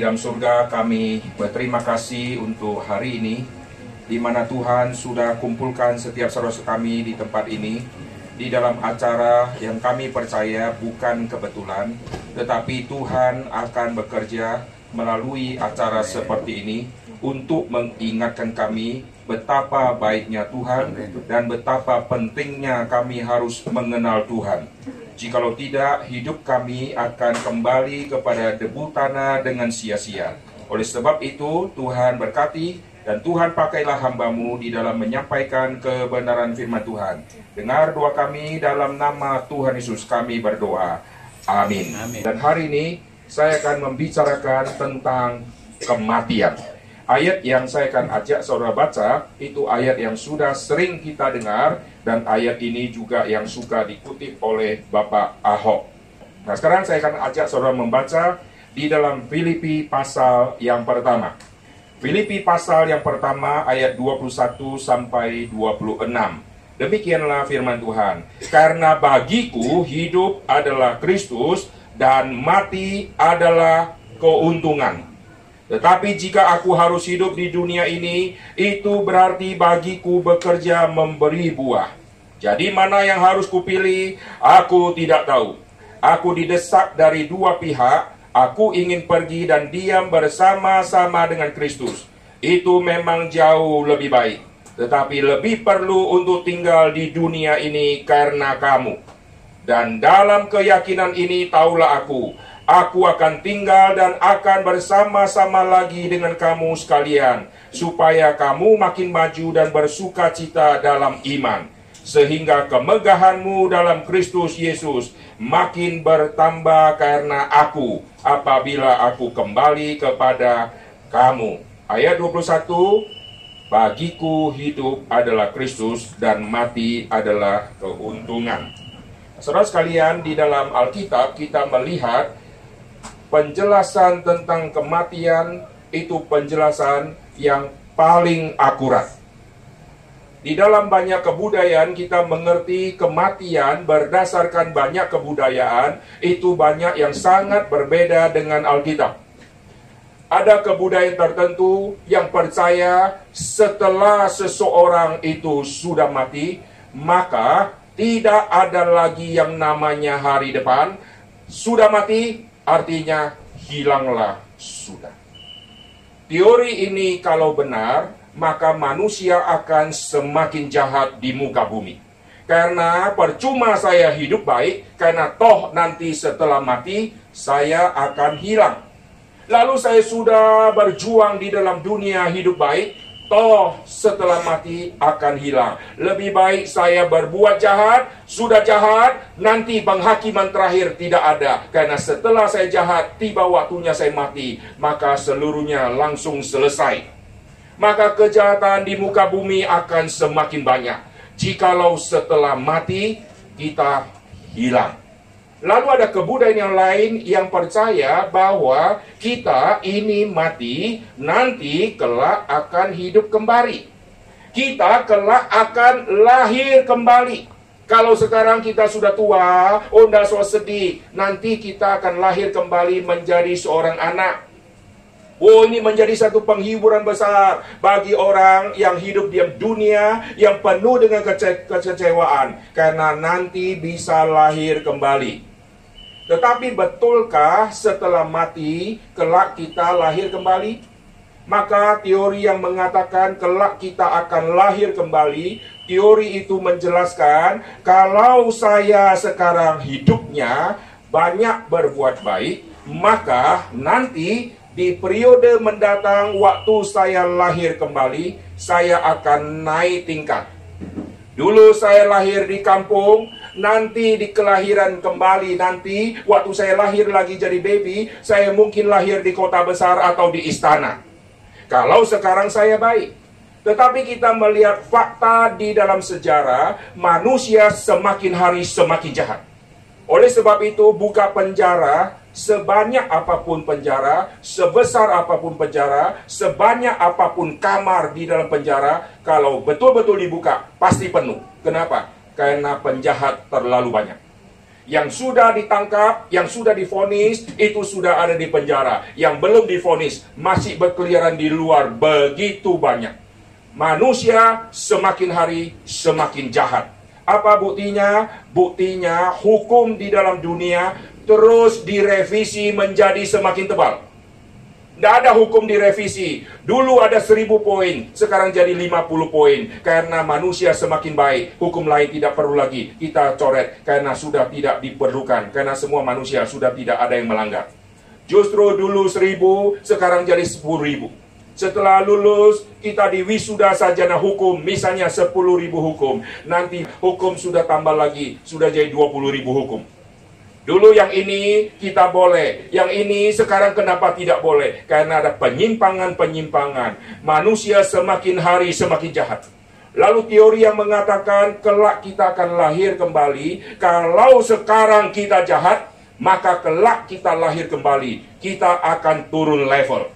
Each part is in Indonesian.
di dalam surga, kami berterima kasih untuk hari ini di mana Tuhan sudah kumpulkan setiap saudara kami di tempat ini di dalam acara yang kami percaya bukan kebetulan, tetapi Tuhan akan bekerja melalui acara seperti ini untuk mengingatkan kami betapa baiknya Tuhan dan betapa pentingnya kami harus mengenal Tuhan. Jikalau tidak, hidup kami akan kembali kepada debu tanah dengan sia-sia. Oleh sebab itu, Tuhan berkati dan Tuhan pakailah hambamu di dalam menyampaikan kebenaran firman Tuhan. Dengar doa kami dalam nama Tuhan Yesus kami berdoa. Amin. Amin. Dan hari ini saya akan membicarakan tentang kematian. Ayat yang saya akan ajak saudara baca itu ayat yang sudah sering kita dengar dan ayat ini juga yang suka dikutip oleh Bapak Ahok. Nah sekarang saya akan ajak saudara membaca di dalam Filipi pasal yang pertama. Filipi pasal yang pertama ayat 21 sampai 26. Demikianlah firman Tuhan. Karena bagiku hidup adalah Kristus dan mati adalah keuntungan. Tetapi jika aku harus hidup di dunia ini, itu berarti bagiku bekerja memberi buah. Jadi mana yang harus kupilih, aku tidak tahu. Aku didesak dari dua pihak, aku ingin pergi dan diam bersama-sama dengan Kristus. Itu memang jauh lebih baik. Tetapi lebih perlu untuk tinggal di dunia ini karena kamu. Dan dalam keyakinan ini taulah aku, aku akan tinggal dan akan bersama-sama lagi dengan kamu sekalian, supaya kamu makin maju dan bersuka cita dalam iman, sehingga kemegahanmu dalam Kristus Yesus makin bertambah karena aku, apabila aku kembali kepada kamu. Ayat 21, Bagiku hidup adalah Kristus dan mati adalah keuntungan. Saudara sekalian, di dalam Alkitab kita melihat penjelasan tentang kematian itu penjelasan yang paling akurat. Di dalam banyak kebudayaan kita mengerti kematian berdasarkan banyak kebudayaan itu banyak yang sangat berbeda dengan Alkitab. Ada kebudayaan tertentu yang percaya setelah seseorang itu sudah mati, maka tidak ada lagi yang namanya hari depan. Sudah mati, artinya hilanglah sudah. Teori ini kalau benar, maka manusia akan semakin jahat di muka bumi. Karena percuma saya hidup baik, karena toh nanti setelah mati, saya akan hilang. Lalu saya sudah berjuang di dalam dunia hidup baik, toh setelah mati akan hilang. Lebih baik saya berbuat jahat, sudah jahat, nanti penghakiman terakhir tidak ada. Karena setelah saya jahat, tiba waktunya saya mati, maka seluruhnya langsung selesai. Maka kejahatan di muka bumi akan semakin banyak. Jikalau setelah mati, kita hilang. Lalu ada kebudayaan yang lain yang percaya bahwa kita ini mati, nanti kelak akan hidup kembali. Kita kelak akan lahir kembali. Kalau sekarang kita sudah tua, oh tidak usah sedih. Nanti kita akan lahir kembali menjadi seorang anak. Oh ini menjadi satu penghiburan besar bagi orang yang hidup di dunia yang penuh dengan kece kecewaan. Karena nanti bisa lahir kembali. Tetapi betulkah setelah mati kelak kita lahir kembali? Maka teori yang mengatakan kelak kita akan lahir kembali, teori itu menjelaskan kalau saya sekarang hidupnya banyak berbuat baik, maka nanti di periode mendatang waktu saya lahir kembali, saya akan naik tingkat. Dulu saya lahir di kampung, nanti di kelahiran kembali nanti waktu saya lahir lagi jadi baby, saya mungkin lahir di kota besar atau di istana. Kalau sekarang saya baik. Tetapi kita melihat fakta di dalam sejarah, manusia semakin hari semakin jahat. Oleh sebab itu, buka penjara, sebanyak apa pun penjara, sebesar apa pun penjara, sebanyak apa pun kamar di dalam penjara, kalau betul-betul dibuka, pasti penuh. Kenapa? Karena penjahat terlalu banyak. Yang sudah ditangkap, yang sudah difonis, itu sudah ada di penjara. Yang belum difonis, masih berkeliaran di luar begitu banyak. Manusia semakin hari semakin jahat. Apa buktinya? Buktinya hukum di dalam dunia terus direvisi menjadi semakin tebal. Tidak ada hukum direvisi. Dulu ada seribu poin, sekarang jadi 50 poin. Karena manusia semakin baik, hukum lain tidak perlu lagi kita coret. Karena sudah tidak diperlukan. Karena semua manusia sudah tidak ada yang melanggar. Justru dulu seribu, sekarang jadi sepuluh ribu. Setelah lulus, kita di wisuda sajana hukum, misalnya sepuluh ribu hukum. Nanti hukum sudah tambah lagi, sudah jadi dua puluh ribu hukum. Dulu yang ini kita boleh, yang ini sekarang kenapa tidak boleh? Karena ada penyimpangan-penyimpangan. Manusia semakin hari semakin jahat. Lalu teori yang mengatakan kelak kita akan lahir kembali. Kalau sekarang kita jahat, maka kelak kita lahir kembali. Kita akan turun level.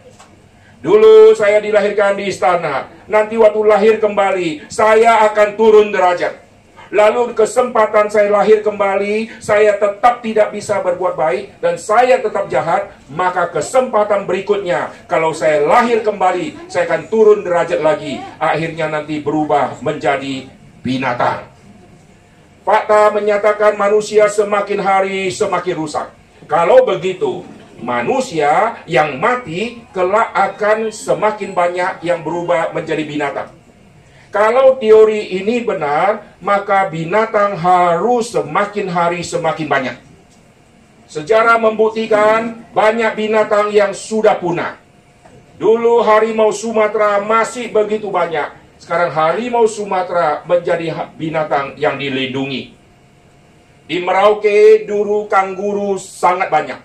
Dulu saya dilahirkan di istana. Nanti waktu lahir kembali, saya akan turun derajat. Lalu kesempatan saya lahir kembali, saya tetap tidak bisa berbuat baik dan saya tetap jahat, maka kesempatan berikutnya kalau saya lahir kembali, saya akan turun derajat lagi. Akhirnya nanti berubah menjadi binatang. Fakta menyatakan manusia semakin hari semakin rusak. Kalau begitu, manusia yang mati kelak akan semakin banyak yang berubah menjadi binatang. Kalau teori ini benar, maka binatang harus semakin hari semakin banyak. Sejarah membuktikan banyak binatang yang sudah punah. Dulu harimau Sumatera masih begitu banyak. Sekarang harimau Sumatera menjadi binatang yang dilindungi. Di Merauke dulu kangguru sangat banyak.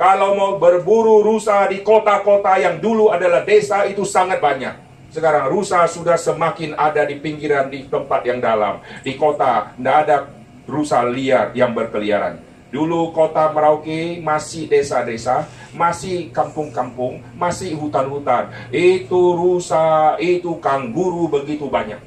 Kalau mau berburu rusa di kota-kota yang dulu adalah desa itu sangat banyak. Sekarang rusa sudah semakin ada di pinggiran di tempat yang dalam. Di kota tidak ada rusa liar yang berkeliaran. Dulu kota Merauke masih desa-desa, masih kampung-kampung, masih hutan-hutan. Itu rusa, itu kangguru begitu banyak.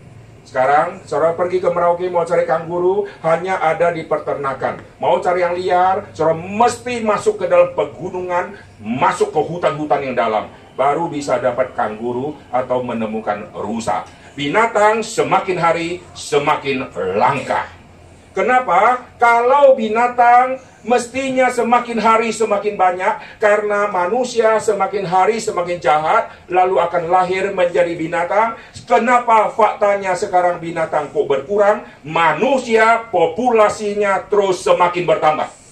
Sekarang, saudara pergi ke Merauke mau cari kangguru, hanya ada di peternakan. Mau cari yang liar, saudara mesti masuk ke dalam pegunungan, masuk ke hutan-hutan yang dalam baru bisa dapat kangguru atau menemukan rusa. Binatang semakin hari semakin langka. Kenapa? Kalau binatang mestinya semakin hari semakin banyak karena manusia semakin hari semakin jahat lalu akan lahir menjadi binatang. Kenapa faktanya sekarang binatang kok berkurang? Manusia populasinya terus semakin bertambah.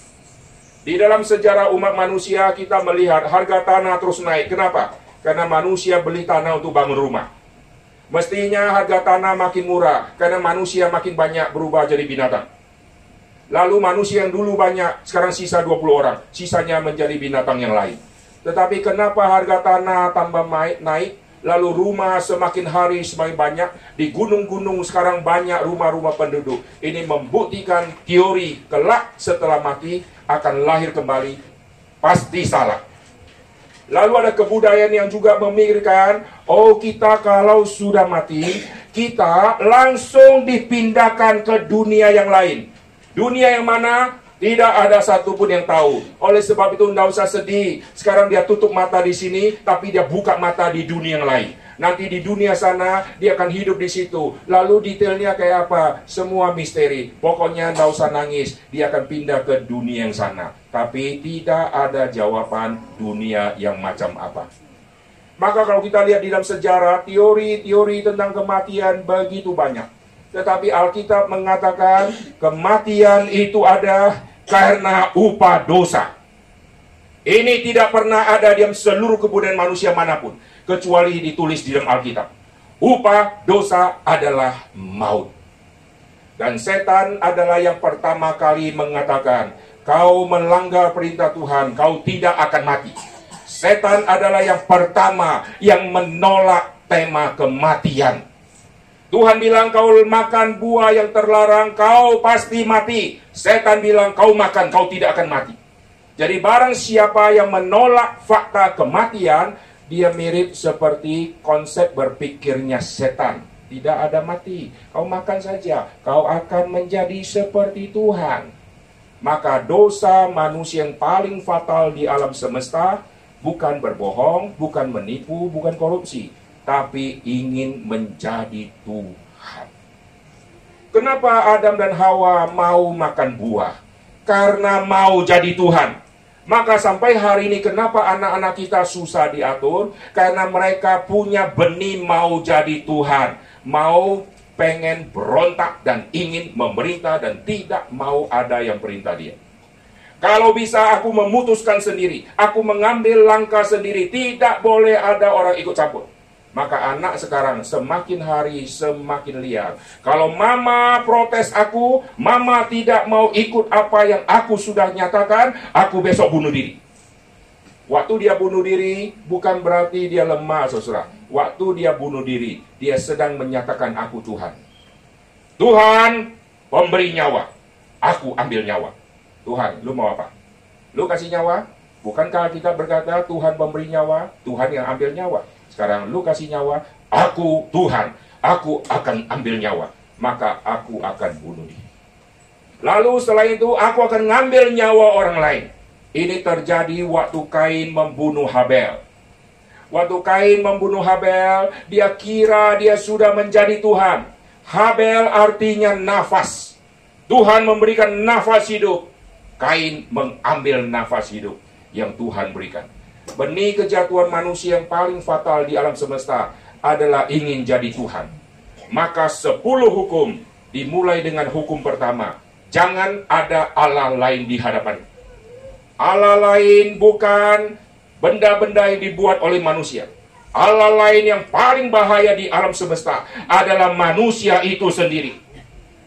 Di dalam sejarah umat manusia kita melihat harga tanah terus naik. Kenapa? Karena manusia beli tanah untuk bangun rumah. Mestinya harga tanah makin murah karena manusia makin banyak berubah jadi binatang. Lalu manusia yang dulu banyak, sekarang sisa 20 orang. Sisanya menjadi binatang yang lain. Tetapi kenapa harga tanah tambah naik, lalu rumah semakin hari semakin banyak, di gunung-gunung sekarang banyak rumah-rumah penduduk. Ini membuktikan teori kelak setelah mati akan lahir kembali pasti salah. Lalu ada kebudayaan yang juga memikirkan, oh kita kalau sudah mati, kita langsung dipindahkan ke dunia yang lain. Dunia yang mana? Tidak ada satupun yang tahu. Oleh sebab itu tidak usah sedih. Sekarang dia tutup mata di sini, tapi dia buka mata di dunia yang lain. Nanti di dunia sana dia akan hidup di situ. Lalu detailnya kayak apa? Semua misteri. Pokoknya tidak usah nangis. Dia akan pindah ke dunia yang sana. Tapi tidak ada jawaban dunia yang macam apa. Maka kalau kita lihat di dalam sejarah, teori-teori tentang kematian begitu banyak. Tetapi Alkitab mengatakan kematian itu ada karena upah dosa. Ini tidak pernah ada di seluruh kebudayaan manusia mana pun kecuali ditulis di dalam Alkitab. Upah dosa adalah maut. Dan setan adalah yang pertama kali mengatakan, kau melanggar perintah Tuhan, kau tidak akan mati. Setan adalah yang pertama yang menolak tema kematian. Tuhan bilang kau makan buah yang terlarang, kau pasti mati. Setan bilang kau makan, kau tidak akan mati. Jadi barang siapa yang menolak fakta kematian, dia mirip seperti konsep berpikirnya setan. Tidak ada mati. Kau makan saja. Kau akan menjadi seperti Tuhan. Maka dosa manusia yang paling fatal di alam semesta bukan berbohong, bukan menipu, bukan korupsi, tapi ingin menjadi Tuhan. Kenapa Adam dan Hawa mau makan buah? Karena mau jadi Tuhan. Maka sampai hari ini kenapa anak-anak kita susah diatur? Karena mereka punya benih mau jadi Tuhan. Mau pengen berontak dan ingin memerintah dan tidak mau ada yang perintah dia. Kalau bisa aku memutuskan sendiri, aku mengambil langkah sendiri, tidak boleh ada orang ikut campur. Maka anak sekarang semakin hari semakin liar. Kalau mama protes aku, mama tidak mau ikut apa yang aku sudah nyatakan, aku besok bunuh diri. Waktu dia bunuh diri, bukan berarti dia lemah, saudara. Waktu dia bunuh diri, dia sedang menyatakan aku Tuhan. Tuhan, pemberi nyawa. Aku ambil nyawa. Tuhan, lu mau apa? Lu kasih nyawa? Bukankah kita berkata Tuhan pemberi nyawa, Tuhan yang ambil nyawa? Sekarang lu kasih nyawa, aku Tuhan, aku akan ambil nyawa, maka aku akan bunuh dia. Lalu setelah itu aku akan ngambil nyawa orang lain. Ini terjadi waktu Kain membunuh Habel. Waktu Kain membunuh Habel, dia kira dia sudah menjadi Tuhan. Habel artinya nafas. Tuhan memberikan nafas hidup. Kain mengambil nafas hidup yang Tuhan berikan. Benih kejatuhan manusia yang paling fatal di alam semesta adalah ingin jadi Tuhan. Maka sepuluh hukum dimulai dengan hukum pertama. Jangan ada Allah lain di hadapan. Allah lain bukan benda-benda yang dibuat oleh manusia. Allah lain yang paling bahaya di alam semesta adalah manusia itu sendiri.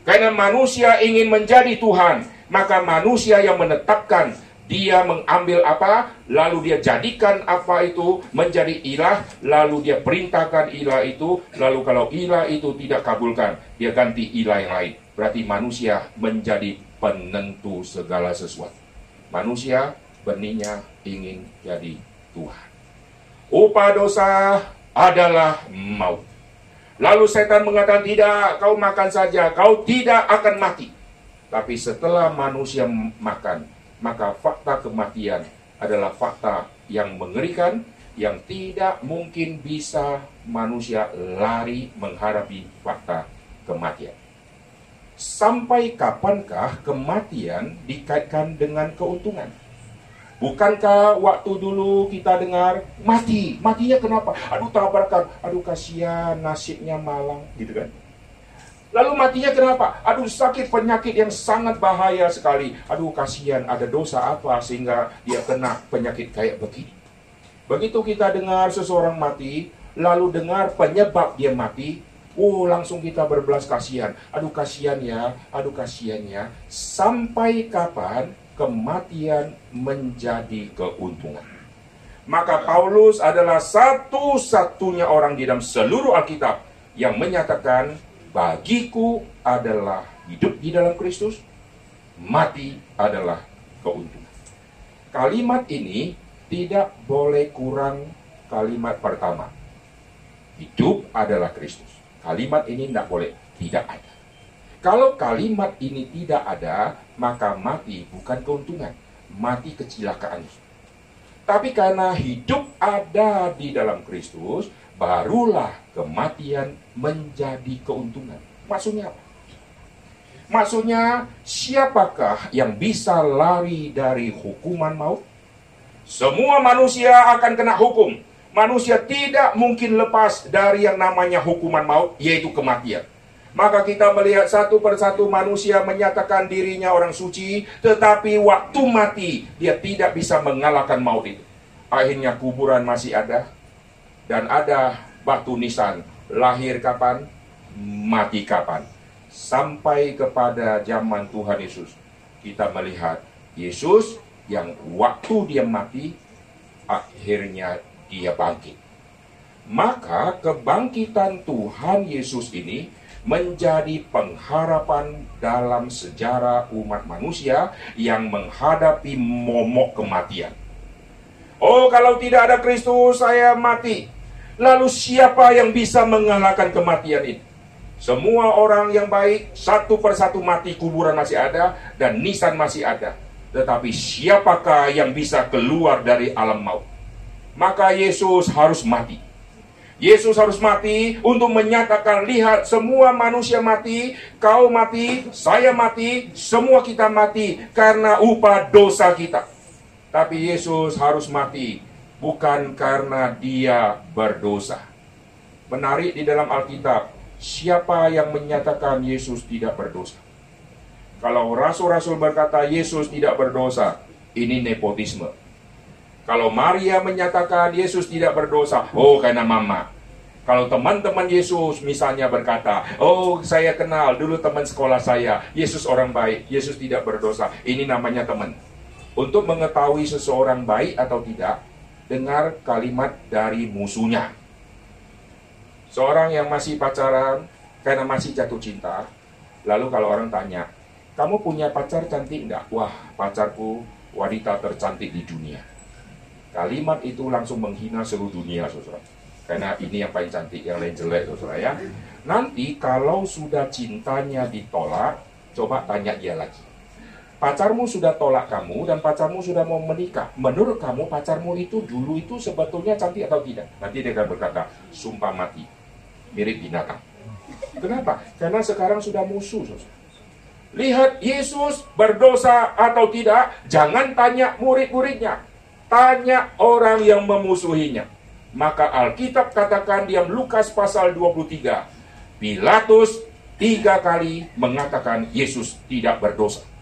Karena manusia ingin menjadi Tuhan, maka manusia yang menetapkan dia mengambil apa, lalu dia jadikan apa itu menjadi ilah, lalu dia perintahkan ilah itu, lalu kalau ilah itu tidak kabulkan, dia ganti ilah yang lain. Berarti manusia menjadi penentu segala sesuatu. Manusia benihnya ingin jadi Tuhan. Upah dosa adalah maut. Lalu setan mengatakan tidak, kau makan saja, kau tidak akan mati. Tapi setelah manusia makan, maka fakta kematian adalah fakta yang mengerikan yang tidak mungkin bisa manusia lari menghadapi fakta kematian. Sampai kapankah kematian dikaitkan dengan keuntungan? Bukankah waktu dulu kita dengar mati, matinya kenapa? Aduh tabrakan, aduh kasihan nasibnya malang, gitu kan? Lalu matinya kenapa? Aduh sakit penyakit yang sangat bahaya sekali. Aduh kasihan ada dosa apa sehingga dia kena penyakit kayak begini. Begitu kita dengar seseorang mati, lalu dengar penyebab dia mati, oh langsung kita berbelas kasihan. Aduh kasihan ya, aduh kasihan ya. Sampai kapan kematian menjadi keuntungan? Maka Paulus adalah satu-satunya orang di dalam seluruh Alkitab yang menyatakan bagiku adalah hidup di dalam Kristus, mati adalah keuntungan. Kalimat ini tidak boleh kurang kalimat pertama. Hidup adalah Kristus. Kalimat ini tidak boleh tidak ada. Kalau kalimat ini tidak ada, maka mati bukan keuntungan, mati kecelakaan. Tapi karena hidup ada di dalam Kristus, barulah kematian menjadi keuntungan. Maksudnya apa? Maksudnya, siapakah yang bisa lari dari hukuman maut? Semua manusia akan kena hukum. Manusia tidak mungkin lepas dari yang namanya hukuman maut, yaitu kematian. Maka kita melihat satu persatu manusia menyatakan dirinya orang suci, tetapi waktu mati dia tidak bisa mengalahkan maut itu. Akhirnya kuburan masih ada, dan ada batu nisan lahir kapan, mati kapan. Sampai kepada zaman Tuhan Yesus, kita melihat Yesus yang waktu dia mati, akhirnya dia bangkit. Maka kebangkitan Tuhan Yesus ini menjadi pengharapan dalam sejarah umat manusia yang menghadapi momok kematian. Oh, kalau tidak ada Kristus, saya mati. Lalu siapa yang bisa mengalahkan kematian ini? Semua orang yang baik satu persatu mati kuburan masih ada dan nisan masih ada. Tetapi siapakah yang bisa keluar dari alam maut? Maka Yesus harus mati. Yesus harus mati untuk menyatakan lihat semua manusia mati, kau mati, saya mati, semua kita mati karena upah dosa kita. Tapi Yesus harus mati bukan karena dia berdosa. Menarik di dalam Alkitab, siapa yang menyatakan Yesus tidak berdosa? Kalau rasul-rasul berkata Yesus tidak berdosa, ini nepotisme. Kalau Maria menyatakan Yesus tidak berdosa, oh karena mama. Kalau teman-teman Yesus misalnya berkata, oh saya kenal dulu teman sekolah saya, Yesus orang baik, Yesus tidak berdosa. Ini namanya teman. Untuk mengetahui seseorang baik atau tidak, dengar kalimat dari musuhnya. Seorang yang masih pacaran karena masih jatuh cinta, lalu kalau orang tanya, kamu punya pacar cantik enggak? Wah, pacarku wanita tercantik di dunia. Kalimat itu langsung menghina seluruh dunia, saudara. Karena ini yang paling cantik, yang lain jelek, saudara ya. Nanti kalau sudah cintanya ditolak, coba tanya dia lagi. Pacarmu sudah tolak kamu dan pacarmu sudah mau menikah. Menurut kamu pacarmu itu dulu itu sebetulnya cantik atau tidak? Nanti dia akan berkata, sumpah mati mirip binatang. Kenapa? Karena sekarang sudah musuh. Lihat Yesus berdosa atau tidak, jangan tanya murid-muridnya. Tanya orang yang memusuhinya. Maka Alkitab katakan diam Lukas pasal 23. Pilatus tiga kali mengatakan Yesus tidak berdosa.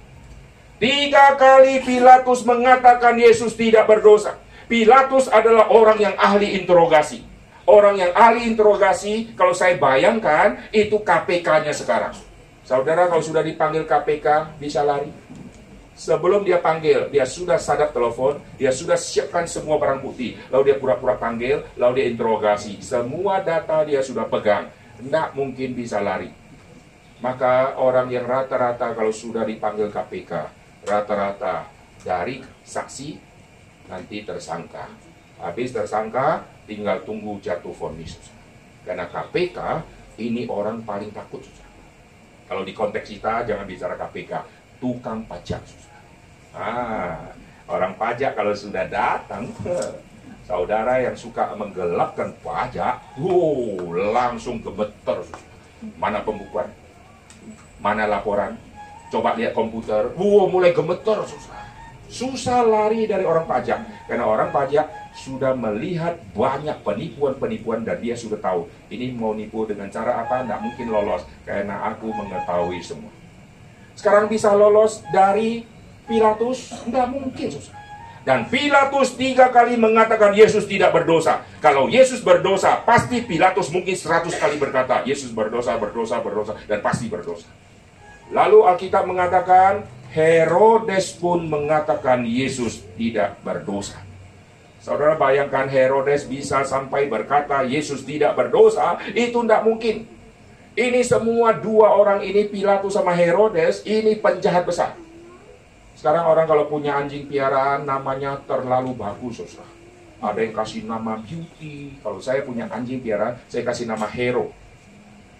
Tiga kali Pilatus mengatakan Yesus tidak berdosa. Pilatus adalah orang yang ahli interogasi. Orang yang ahli interogasi, kalau saya bayangkan, itu KPK-nya sekarang. Saudara kalau sudah dipanggil KPK, bisa lari. Sebelum dia panggil, dia sudah sadap telepon, dia sudah siapkan semua barang bukti. Lalu dia pura-pura panggil, lalu dia interogasi. Semua data dia sudah pegang. Tidak mungkin bisa lari. Maka orang yang rata-rata kalau sudah dipanggil KPK, rata-rata dari saksi, nanti tersangka. Habis tersangka, tinggal tunggu jatuh vonis. Karena KPK ini orang paling takut. Kalau di konteks kita jangan bicara KPK, tukang pajak. Ah, orang pajak kalau sudah datang, saudara yang suka menggelapkan pajak, wow, langsung gemeter. Mana pembukuan? Mana laporan? Coba lihat komputer, wow, mulai gemeter. Susah. susah lari dari orang pajak. Karena orang pajak sudah melihat banyak penipuan-penipuan dan dia sudah tahu ini mau nipu dengan cara apa, tidak mungkin lolos karena aku mengetahui semua. Sekarang bisa lolos dari Pilatus, tidak mungkin susah. Dan Pilatus tiga kali mengatakan Yesus tidak berdosa. Kalau Yesus berdosa, pasti Pilatus mungkin seratus kali berkata, Yesus berdosa, berdosa, berdosa, dan pasti berdosa. Lalu Alkitab mengatakan, Herodes pun mengatakan Yesus tidak berdosa. Saudara bayangkan Herodes bisa sampai berkata Yesus tidak berdosa, itu tidak mungkin. Ini semua dua orang ini Pilatus sama Herodes, ini penjahat besar. Sekarang orang kalau punya anjing piaraan namanya terlalu bagus, saudara. Ada yang kasih nama Beauty. Kalau saya punya anjing piaraan, saya kasih nama Hero.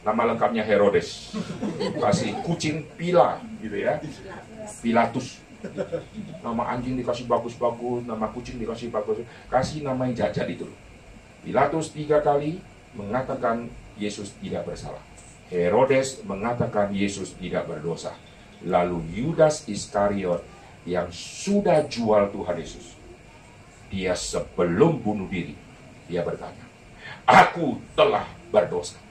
Nama lengkapnya Herodes. Kasih kucing Pila, gitu ya. Pilatus. Nama anjing dikasih bagus-bagus, nama kucing dikasih bagus. Kasih nama yang jajan itu. Pilatus tiga kali mengatakan Yesus tidak bersalah. Herodes mengatakan Yesus tidak berdosa. Lalu Yudas Iskariot yang sudah jual Tuhan Yesus. Dia sebelum bunuh diri, dia bertanya, Aku telah berdosa.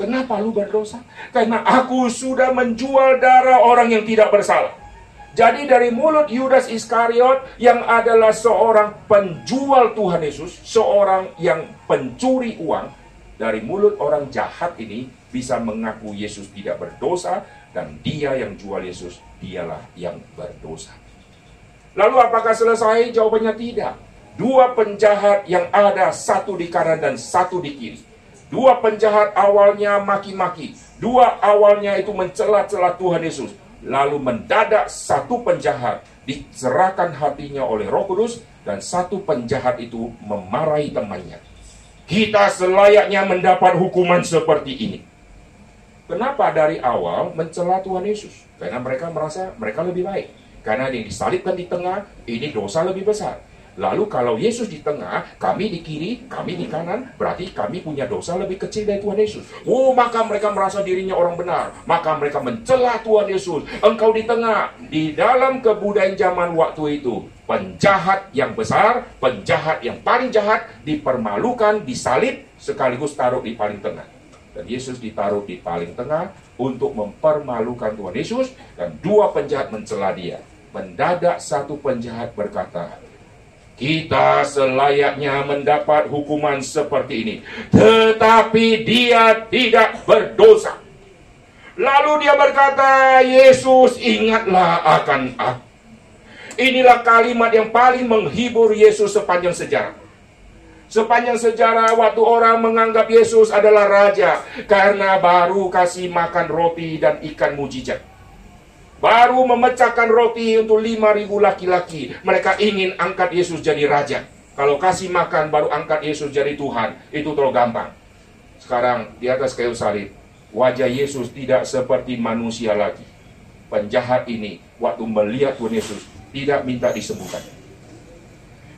Kenapa lu berdosa? Karena aku sudah menjual darah orang yang tidak bersalah. Jadi dari mulut Yudas Iskariot yang adalah seorang penjual Tuhan Yesus, seorang yang pencuri uang, dari mulut orang jahat ini bisa mengaku Yesus tidak berdosa dan dia yang jual Yesus dialah yang berdosa. Lalu apakah selesai? Jawabannya tidak. Dua penjahat yang ada satu di kanan dan satu di kiri. Dua penjahat awalnya maki-maki. Dua awalnya itu mencela-cela Tuhan Yesus Lalu mendadak satu penjahat dicerahkan hatinya oleh Roh Kudus dan satu penjahat itu memarahi temannya. Kita selayaknya mendapat hukuman seperti ini. Kenapa dari awal mencela Tuhan Yesus? Karena mereka merasa mereka lebih baik. Karena yang disalibkan di tengah, ini dosa lebih besar. Lalu kalau Yesus di tengah, kami di kiri, kami di kanan, berarti kami punya dosa lebih kecil dari Tuhan Yesus. Oh, maka mereka merasa dirinya orang benar. Maka mereka mencela Tuhan Yesus. Engkau di tengah. Di dalam kebudayaan zaman waktu itu, penjahat yang besar, penjahat yang paling jahat, dipermalukan, disalib, sekaligus taruh di paling tengah. Dan Yesus ditaruh di paling tengah untuk mempermalukan Tuhan Yesus dan dua penjahat mencela dia. Mendadak satu penjahat berkata, kita selayaknya mendapat hukuman seperti ini. Tetapi dia tidak berdosa. Lalu dia berkata, Yesus ingatlah akan aku. Inilah kalimat yang paling menghibur Yesus sepanjang sejarah. Sepanjang sejarah waktu orang menganggap Yesus adalah raja karena baru kasih makan roti dan ikan mujizat baru memecahkan roti untuk 5.000 laki-laki. Mereka ingin angkat Yesus jadi raja. Kalau kasih makan baru angkat Yesus jadi Tuhan, itu terlalu gampang. Sekarang di atas kayu salib, wajah Yesus tidak seperti manusia lagi. Penjahat ini waktu melihat Tuhan Yesus tidak minta disembuhkan.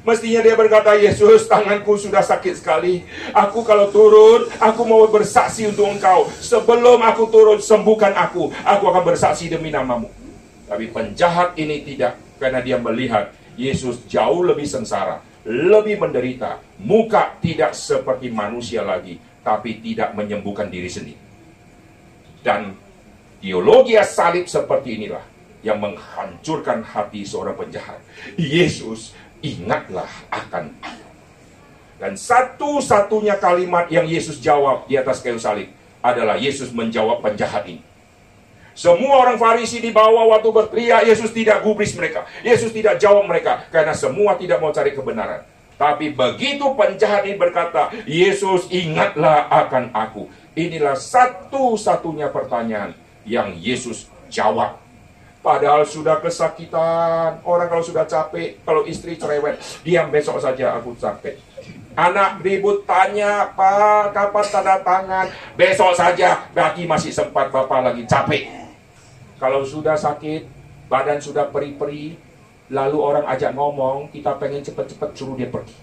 Mestinya dia berkata, Yesus, tanganku sudah sakit sekali. Aku kalau turun, aku mau bersaksi untuk engkau. Sebelum aku turun, sembuhkan aku. Aku akan bersaksi demi namamu. Tapi penjahat ini tidak, karena dia melihat Yesus jauh lebih sengsara, lebih menderita. Muka tidak seperti manusia lagi, tapi tidak menyembuhkan diri sendiri. Dan teologi salib seperti inilah yang menghancurkan hati seorang penjahat. Yesus ingatlah akan aku. Dan satu-satunya kalimat yang Yesus jawab di atas kayu salib adalah Yesus menjawab penjahat ini. Semua orang Farisi di bawah waktu berteriak, Yesus tidak gubris mereka. Yesus tidak jawab mereka, karena semua tidak mau cari kebenaran. Tapi begitu penjahat ini berkata, Yesus ingatlah akan aku. Inilah satu-satunya pertanyaan yang Yesus jawab Padahal sudah kesakitan. Orang kalau sudah capek, kalau istri cerewet, diam besok saja aku capek. Anak ribut tanya, Pak, kapan tanda tangan? Besok saja, berarti masih sempat Bapak lagi capek. Kalau sudah sakit, badan sudah peri-peri, lalu orang ajak ngomong, kita pengen cepat-cepat suruh dia pergi.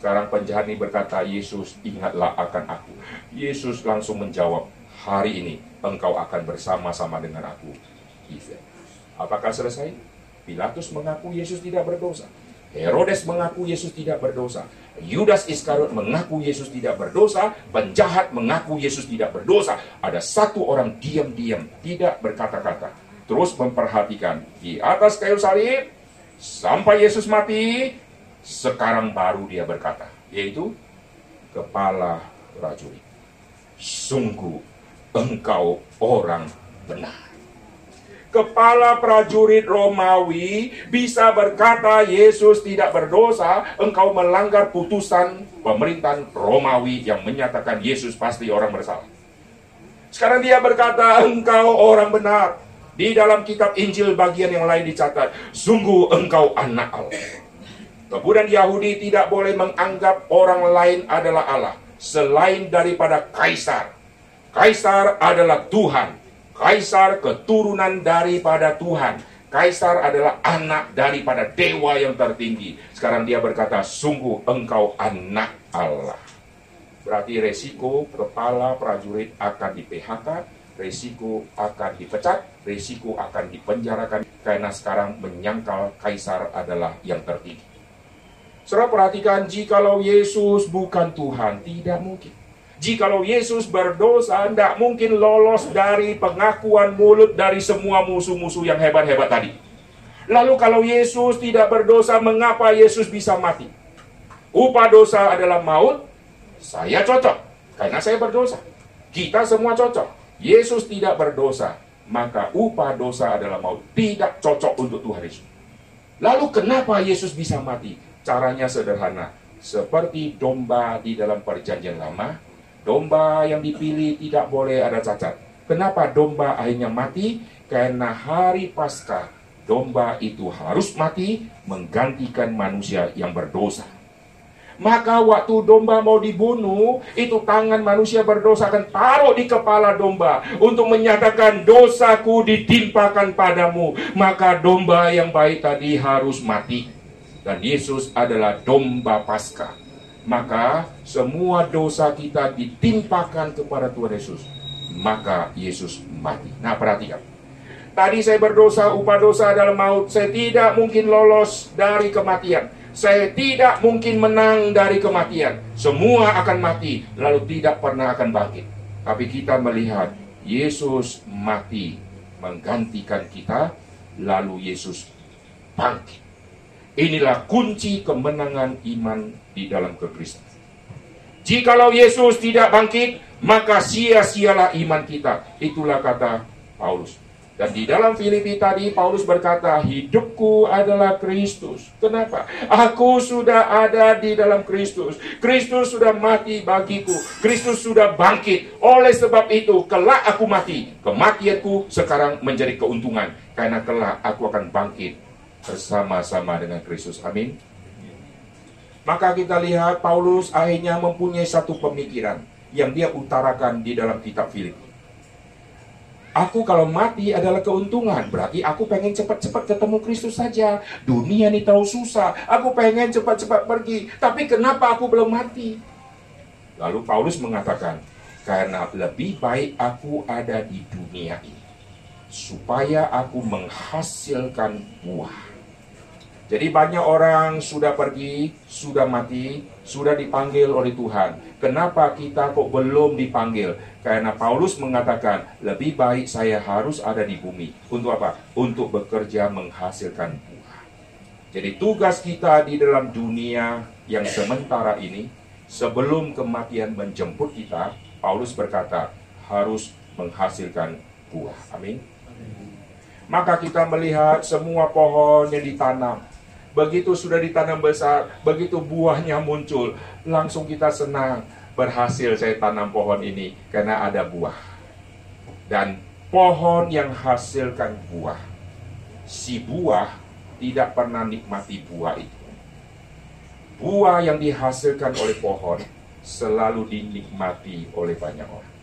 Sekarang penjahat ini berkata, Yesus ingatlah akan aku. Yesus langsung menjawab, hari ini engkau akan bersama-sama dengan aku Apakah selesai? Pilatus mengaku Yesus tidak berdosa. Herodes mengaku Yesus tidak berdosa. Yudas Iskariot mengaku Yesus tidak berdosa. Penjahat mengaku Yesus tidak berdosa. Ada satu orang diam-diam, tidak berkata-kata. Terus memperhatikan di atas kayu salib sampai Yesus mati. Sekarang baru dia berkata, yaitu kepala prajurit. Sungguh engkau orang benar kepala prajurit Romawi bisa berkata Yesus tidak berdosa, engkau melanggar putusan pemerintahan Romawi yang menyatakan Yesus pasti orang bersalah. Sekarang dia berkata, engkau orang benar. Di dalam kitab Injil bagian yang lain dicatat, sungguh engkau anak Allah. Kemudian Yahudi tidak boleh menganggap orang lain adalah Allah selain daripada kaisar. Kaisar adalah Tuhan Kaisar keturunan daripada Tuhan. Kaisar adalah anak daripada dewa yang tertinggi. Sekarang dia berkata, sungguh engkau anak Allah. Berarti resiko kepala prajurit akan di PHK, resiko akan dipecat, resiko akan dipenjarakan karena sekarang menyangkal kaisar adalah yang tertinggi. Saudara perhatikan, jikalau Yesus bukan Tuhan, tidak mungkin. Jikalau Yesus berdosa, tidak mungkin lolos dari pengakuan mulut dari semua musuh-musuh yang hebat-hebat tadi. Lalu kalau Yesus tidak berdosa, mengapa Yesus bisa mati? Upah dosa adalah maut, saya cocok, karena saya berdosa. Kita semua cocok. Yesus tidak berdosa, maka upah dosa adalah maut. Tidak cocok untuk Tuhan Yesus. Lalu kenapa Yesus bisa mati? Caranya sederhana. Seperti domba di dalam perjanjian lama, Domba yang dipilih tidak boleh ada cacat. Kenapa domba akhirnya mati? Karena hari pasca domba itu harus mati menggantikan manusia yang berdosa. Maka waktu domba mau dibunuh, itu tangan manusia berdosa akan taruh di kepala domba untuk menyatakan dosaku ditimpakan padamu. Maka domba yang baik tadi harus mati. Dan Yesus adalah domba Paskah. Maka semua dosa kita ditimpakan kepada Tuhan Yesus. Maka Yesus mati. Nah perhatikan. Tadi saya berdosa, upah dosa adalah maut. Saya tidak mungkin lolos dari kematian. Saya tidak mungkin menang dari kematian. Semua akan mati, lalu tidak pernah akan bangkit. Tapi kita melihat Yesus mati menggantikan kita, lalu Yesus bangkit. Inilah kunci kemenangan iman di dalam kekristenan. Jikalau Yesus tidak bangkit, maka sia-sialah iman kita. Itulah kata Paulus. Dan di dalam Filipi tadi Paulus berkata, hidupku adalah Kristus. Kenapa? Aku sudah ada di dalam Kristus. Kristus sudah mati bagiku. Kristus sudah bangkit. Oleh sebab itu, kelak aku mati. Kematianku sekarang menjadi keuntungan. Karena kelak aku akan bangkit bersama-sama dengan Kristus. Amin. Maka kita lihat Paulus akhirnya mempunyai satu pemikiran yang dia utarakan di dalam kitab Filipi. Aku kalau mati adalah keuntungan. Berarti aku pengen cepat-cepat ketemu Kristus saja. Dunia ini terlalu susah. Aku pengen cepat-cepat pergi. Tapi kenapa aku belum mati? Lalu Paulus mengatakan, karena lebih baik aku ada di dunia ini. Supaya aku menghasilkan buah. Jadi banyak orang sudah pergi, sudah mati, sudah dipanggil oleh Tuhan. Kenapa kita kok belum dipanggil? Karena Paulus mengatakan, lebih baik saya harus ada di bumi. Untuk apa? Untuk bekerja menghasilkan buah. Jadi tugas kita di dalam dunia yang sementara ini, sebelum kematian menjemput kita, Paulus berkata, harus menghasilkan buah. Amin. Maka kita melihat semua pohon yang ditanam, Begitu sudah ditanam besar, begitu buahnya muncul, langsung kita senang. Berhasil saya tanam pohon ini karena ada buah. Dan pohon yang hasilkan buah, si buah tidak pernah nikmati buah itu. Buah yang dihasilkan oleh pohon selalu dinikmati oleh banyak orang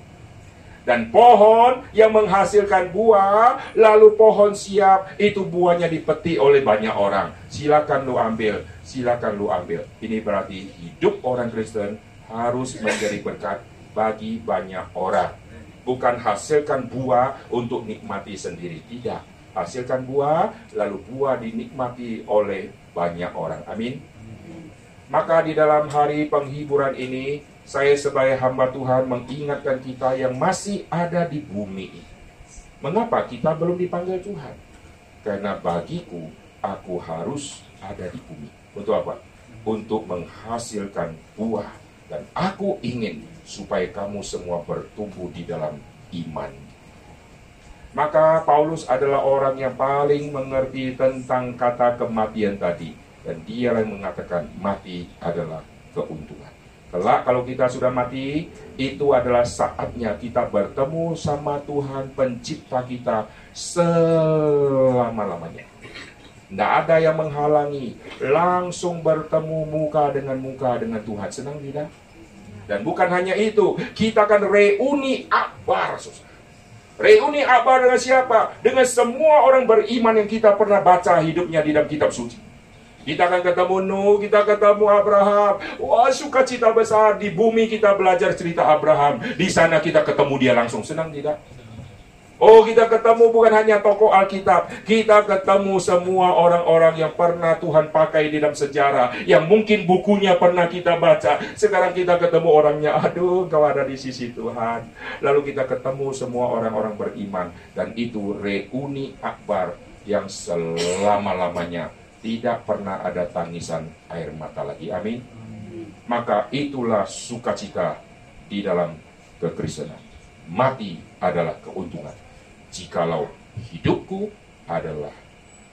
dan pohon yang menghasilkan buah, lalu pohon siap, itu buahnya dipetik oleh banyak orang. Silakan lu ambil, silakan lu ambil. Ini berarti hidup orang Kristen harus menjadi berkat bagi banyak orang. Bukan hasilkan buah untuk nikmati sendiri, tidak. Hasilkan buah, lalu buah dinikmati oleh banyak orang. Amin. Maka di dalam hari penghiburan ini, saya sebagai hamba Tuhan mengingatkan kita yang masih ada di bumi ini. Mengapa kita belum dipanggil Tuhan? Karena bagiku, aku harus ada di bumi. Untuk apa? Untuk menghasilkan buah. Dan aku ingin supaya kamu semua bertumbuh di dalam iman. Maka Paulus adalah orang yang paling mengerti tentang kata kematian tadi. Dan dia yang mengatakan mati adalah keuntungan. Kelak kalau kita sudah mati, itu adalah saatnya kita bertemu sama Tuhan pencipta kita selama-lamanya. Tidak ada yang menghalangi, langsung bertemu muka dengan muka dengan Tuhan. Senang tidak? Dan bukan hanya itu, kita akan reuni akbar. Reuni akbar dengan siapa? Dengan semua orang beriman yang kita pernah baca hidupnya di dalam kitab suci. Kita akan ketemu Nuh, kita ketemu Abraham. Wah, sukacita besar di bumi kita belajar cerita Abraham. Di sana kita ketemu dia langsung. Senang tidak? Oh, kita ketemu bukan hanya tokoh Alkitab. Kita ketemu semua orang-orang yang pernah Tuhan pakai di dalam sejarah. Yang mungkin bukunya pernah kita baca. Sekarang kita ketemu orangnya. Aduh, kau ada di sisi Tuhan. Lalu kita ketemu semua orang-orang beriman. Dan itu reuni akbar yang selama-lamanya tidak pernah ada tangisan air mata lagi. Amin. Maka itulah sukacita di dalam kekristenan. Mati adalah keuntungan. Jikalau hidupku adalah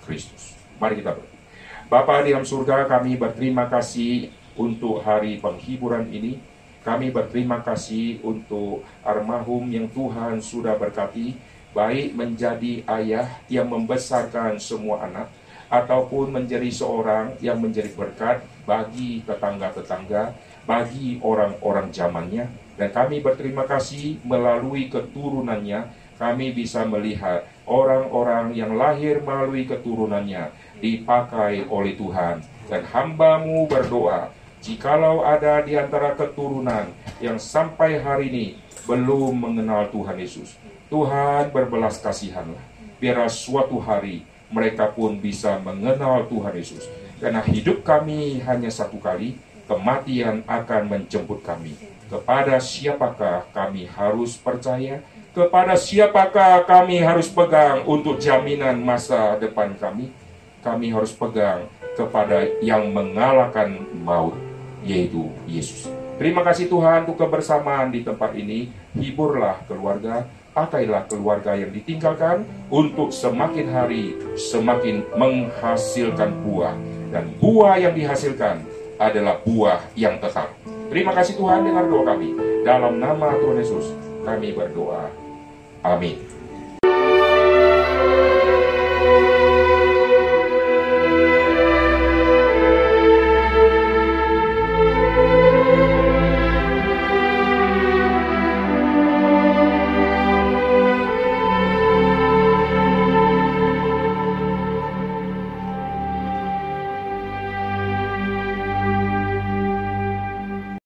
Kristus. Mari kita berdoa. Bapa di dalam surga kami berterima kasih untuk hari penghiburan ini. Kami berterima kasih untuk armahum yang Tuhan sudah berkati, baik menjadi ayah yang membesarkan semua anak, ataupun menjadi seorang yang menjadi berkat bagi tetangga-tetangga, bagi orang-orang zamannya. Dan kami berterima kasih melalui keturunannya, kami bisa melihat orang-orang yang lahir melalui keturunannya dipakai oleh Tuhan. Dan hambamu berdoa, jikalau ada di antara keturunan yang sampai hari ini belum mengenal Tuhan Yesus, Tuhan berbelas kasihanlah. Biar suatu hari mereka pun bisa mengenal Tuhan Yesus. Karena hidup kami hanya satu kali, kematian akan menjemput kami. Kepada siapakah kami harus percaya? Kepada siapakah kami harus pegang untuk jaminan masa depan kami? Kami harus pegang kepada yang mengalahkan maut, yaitu Yesus. Terima kasih Tuhan untuk kebersamaan di tempat ini. Hiburlah keluarga, pakailah keluarga yang ditinggalkan untuk semakin hari semakin menghasilkan buah. Dan buah yang dihasilkan adalah buah yang tetap. Terima kasih Tuhan dengar doa kami. Dalam nama Tuhan Yesus kami berdoa. Amin.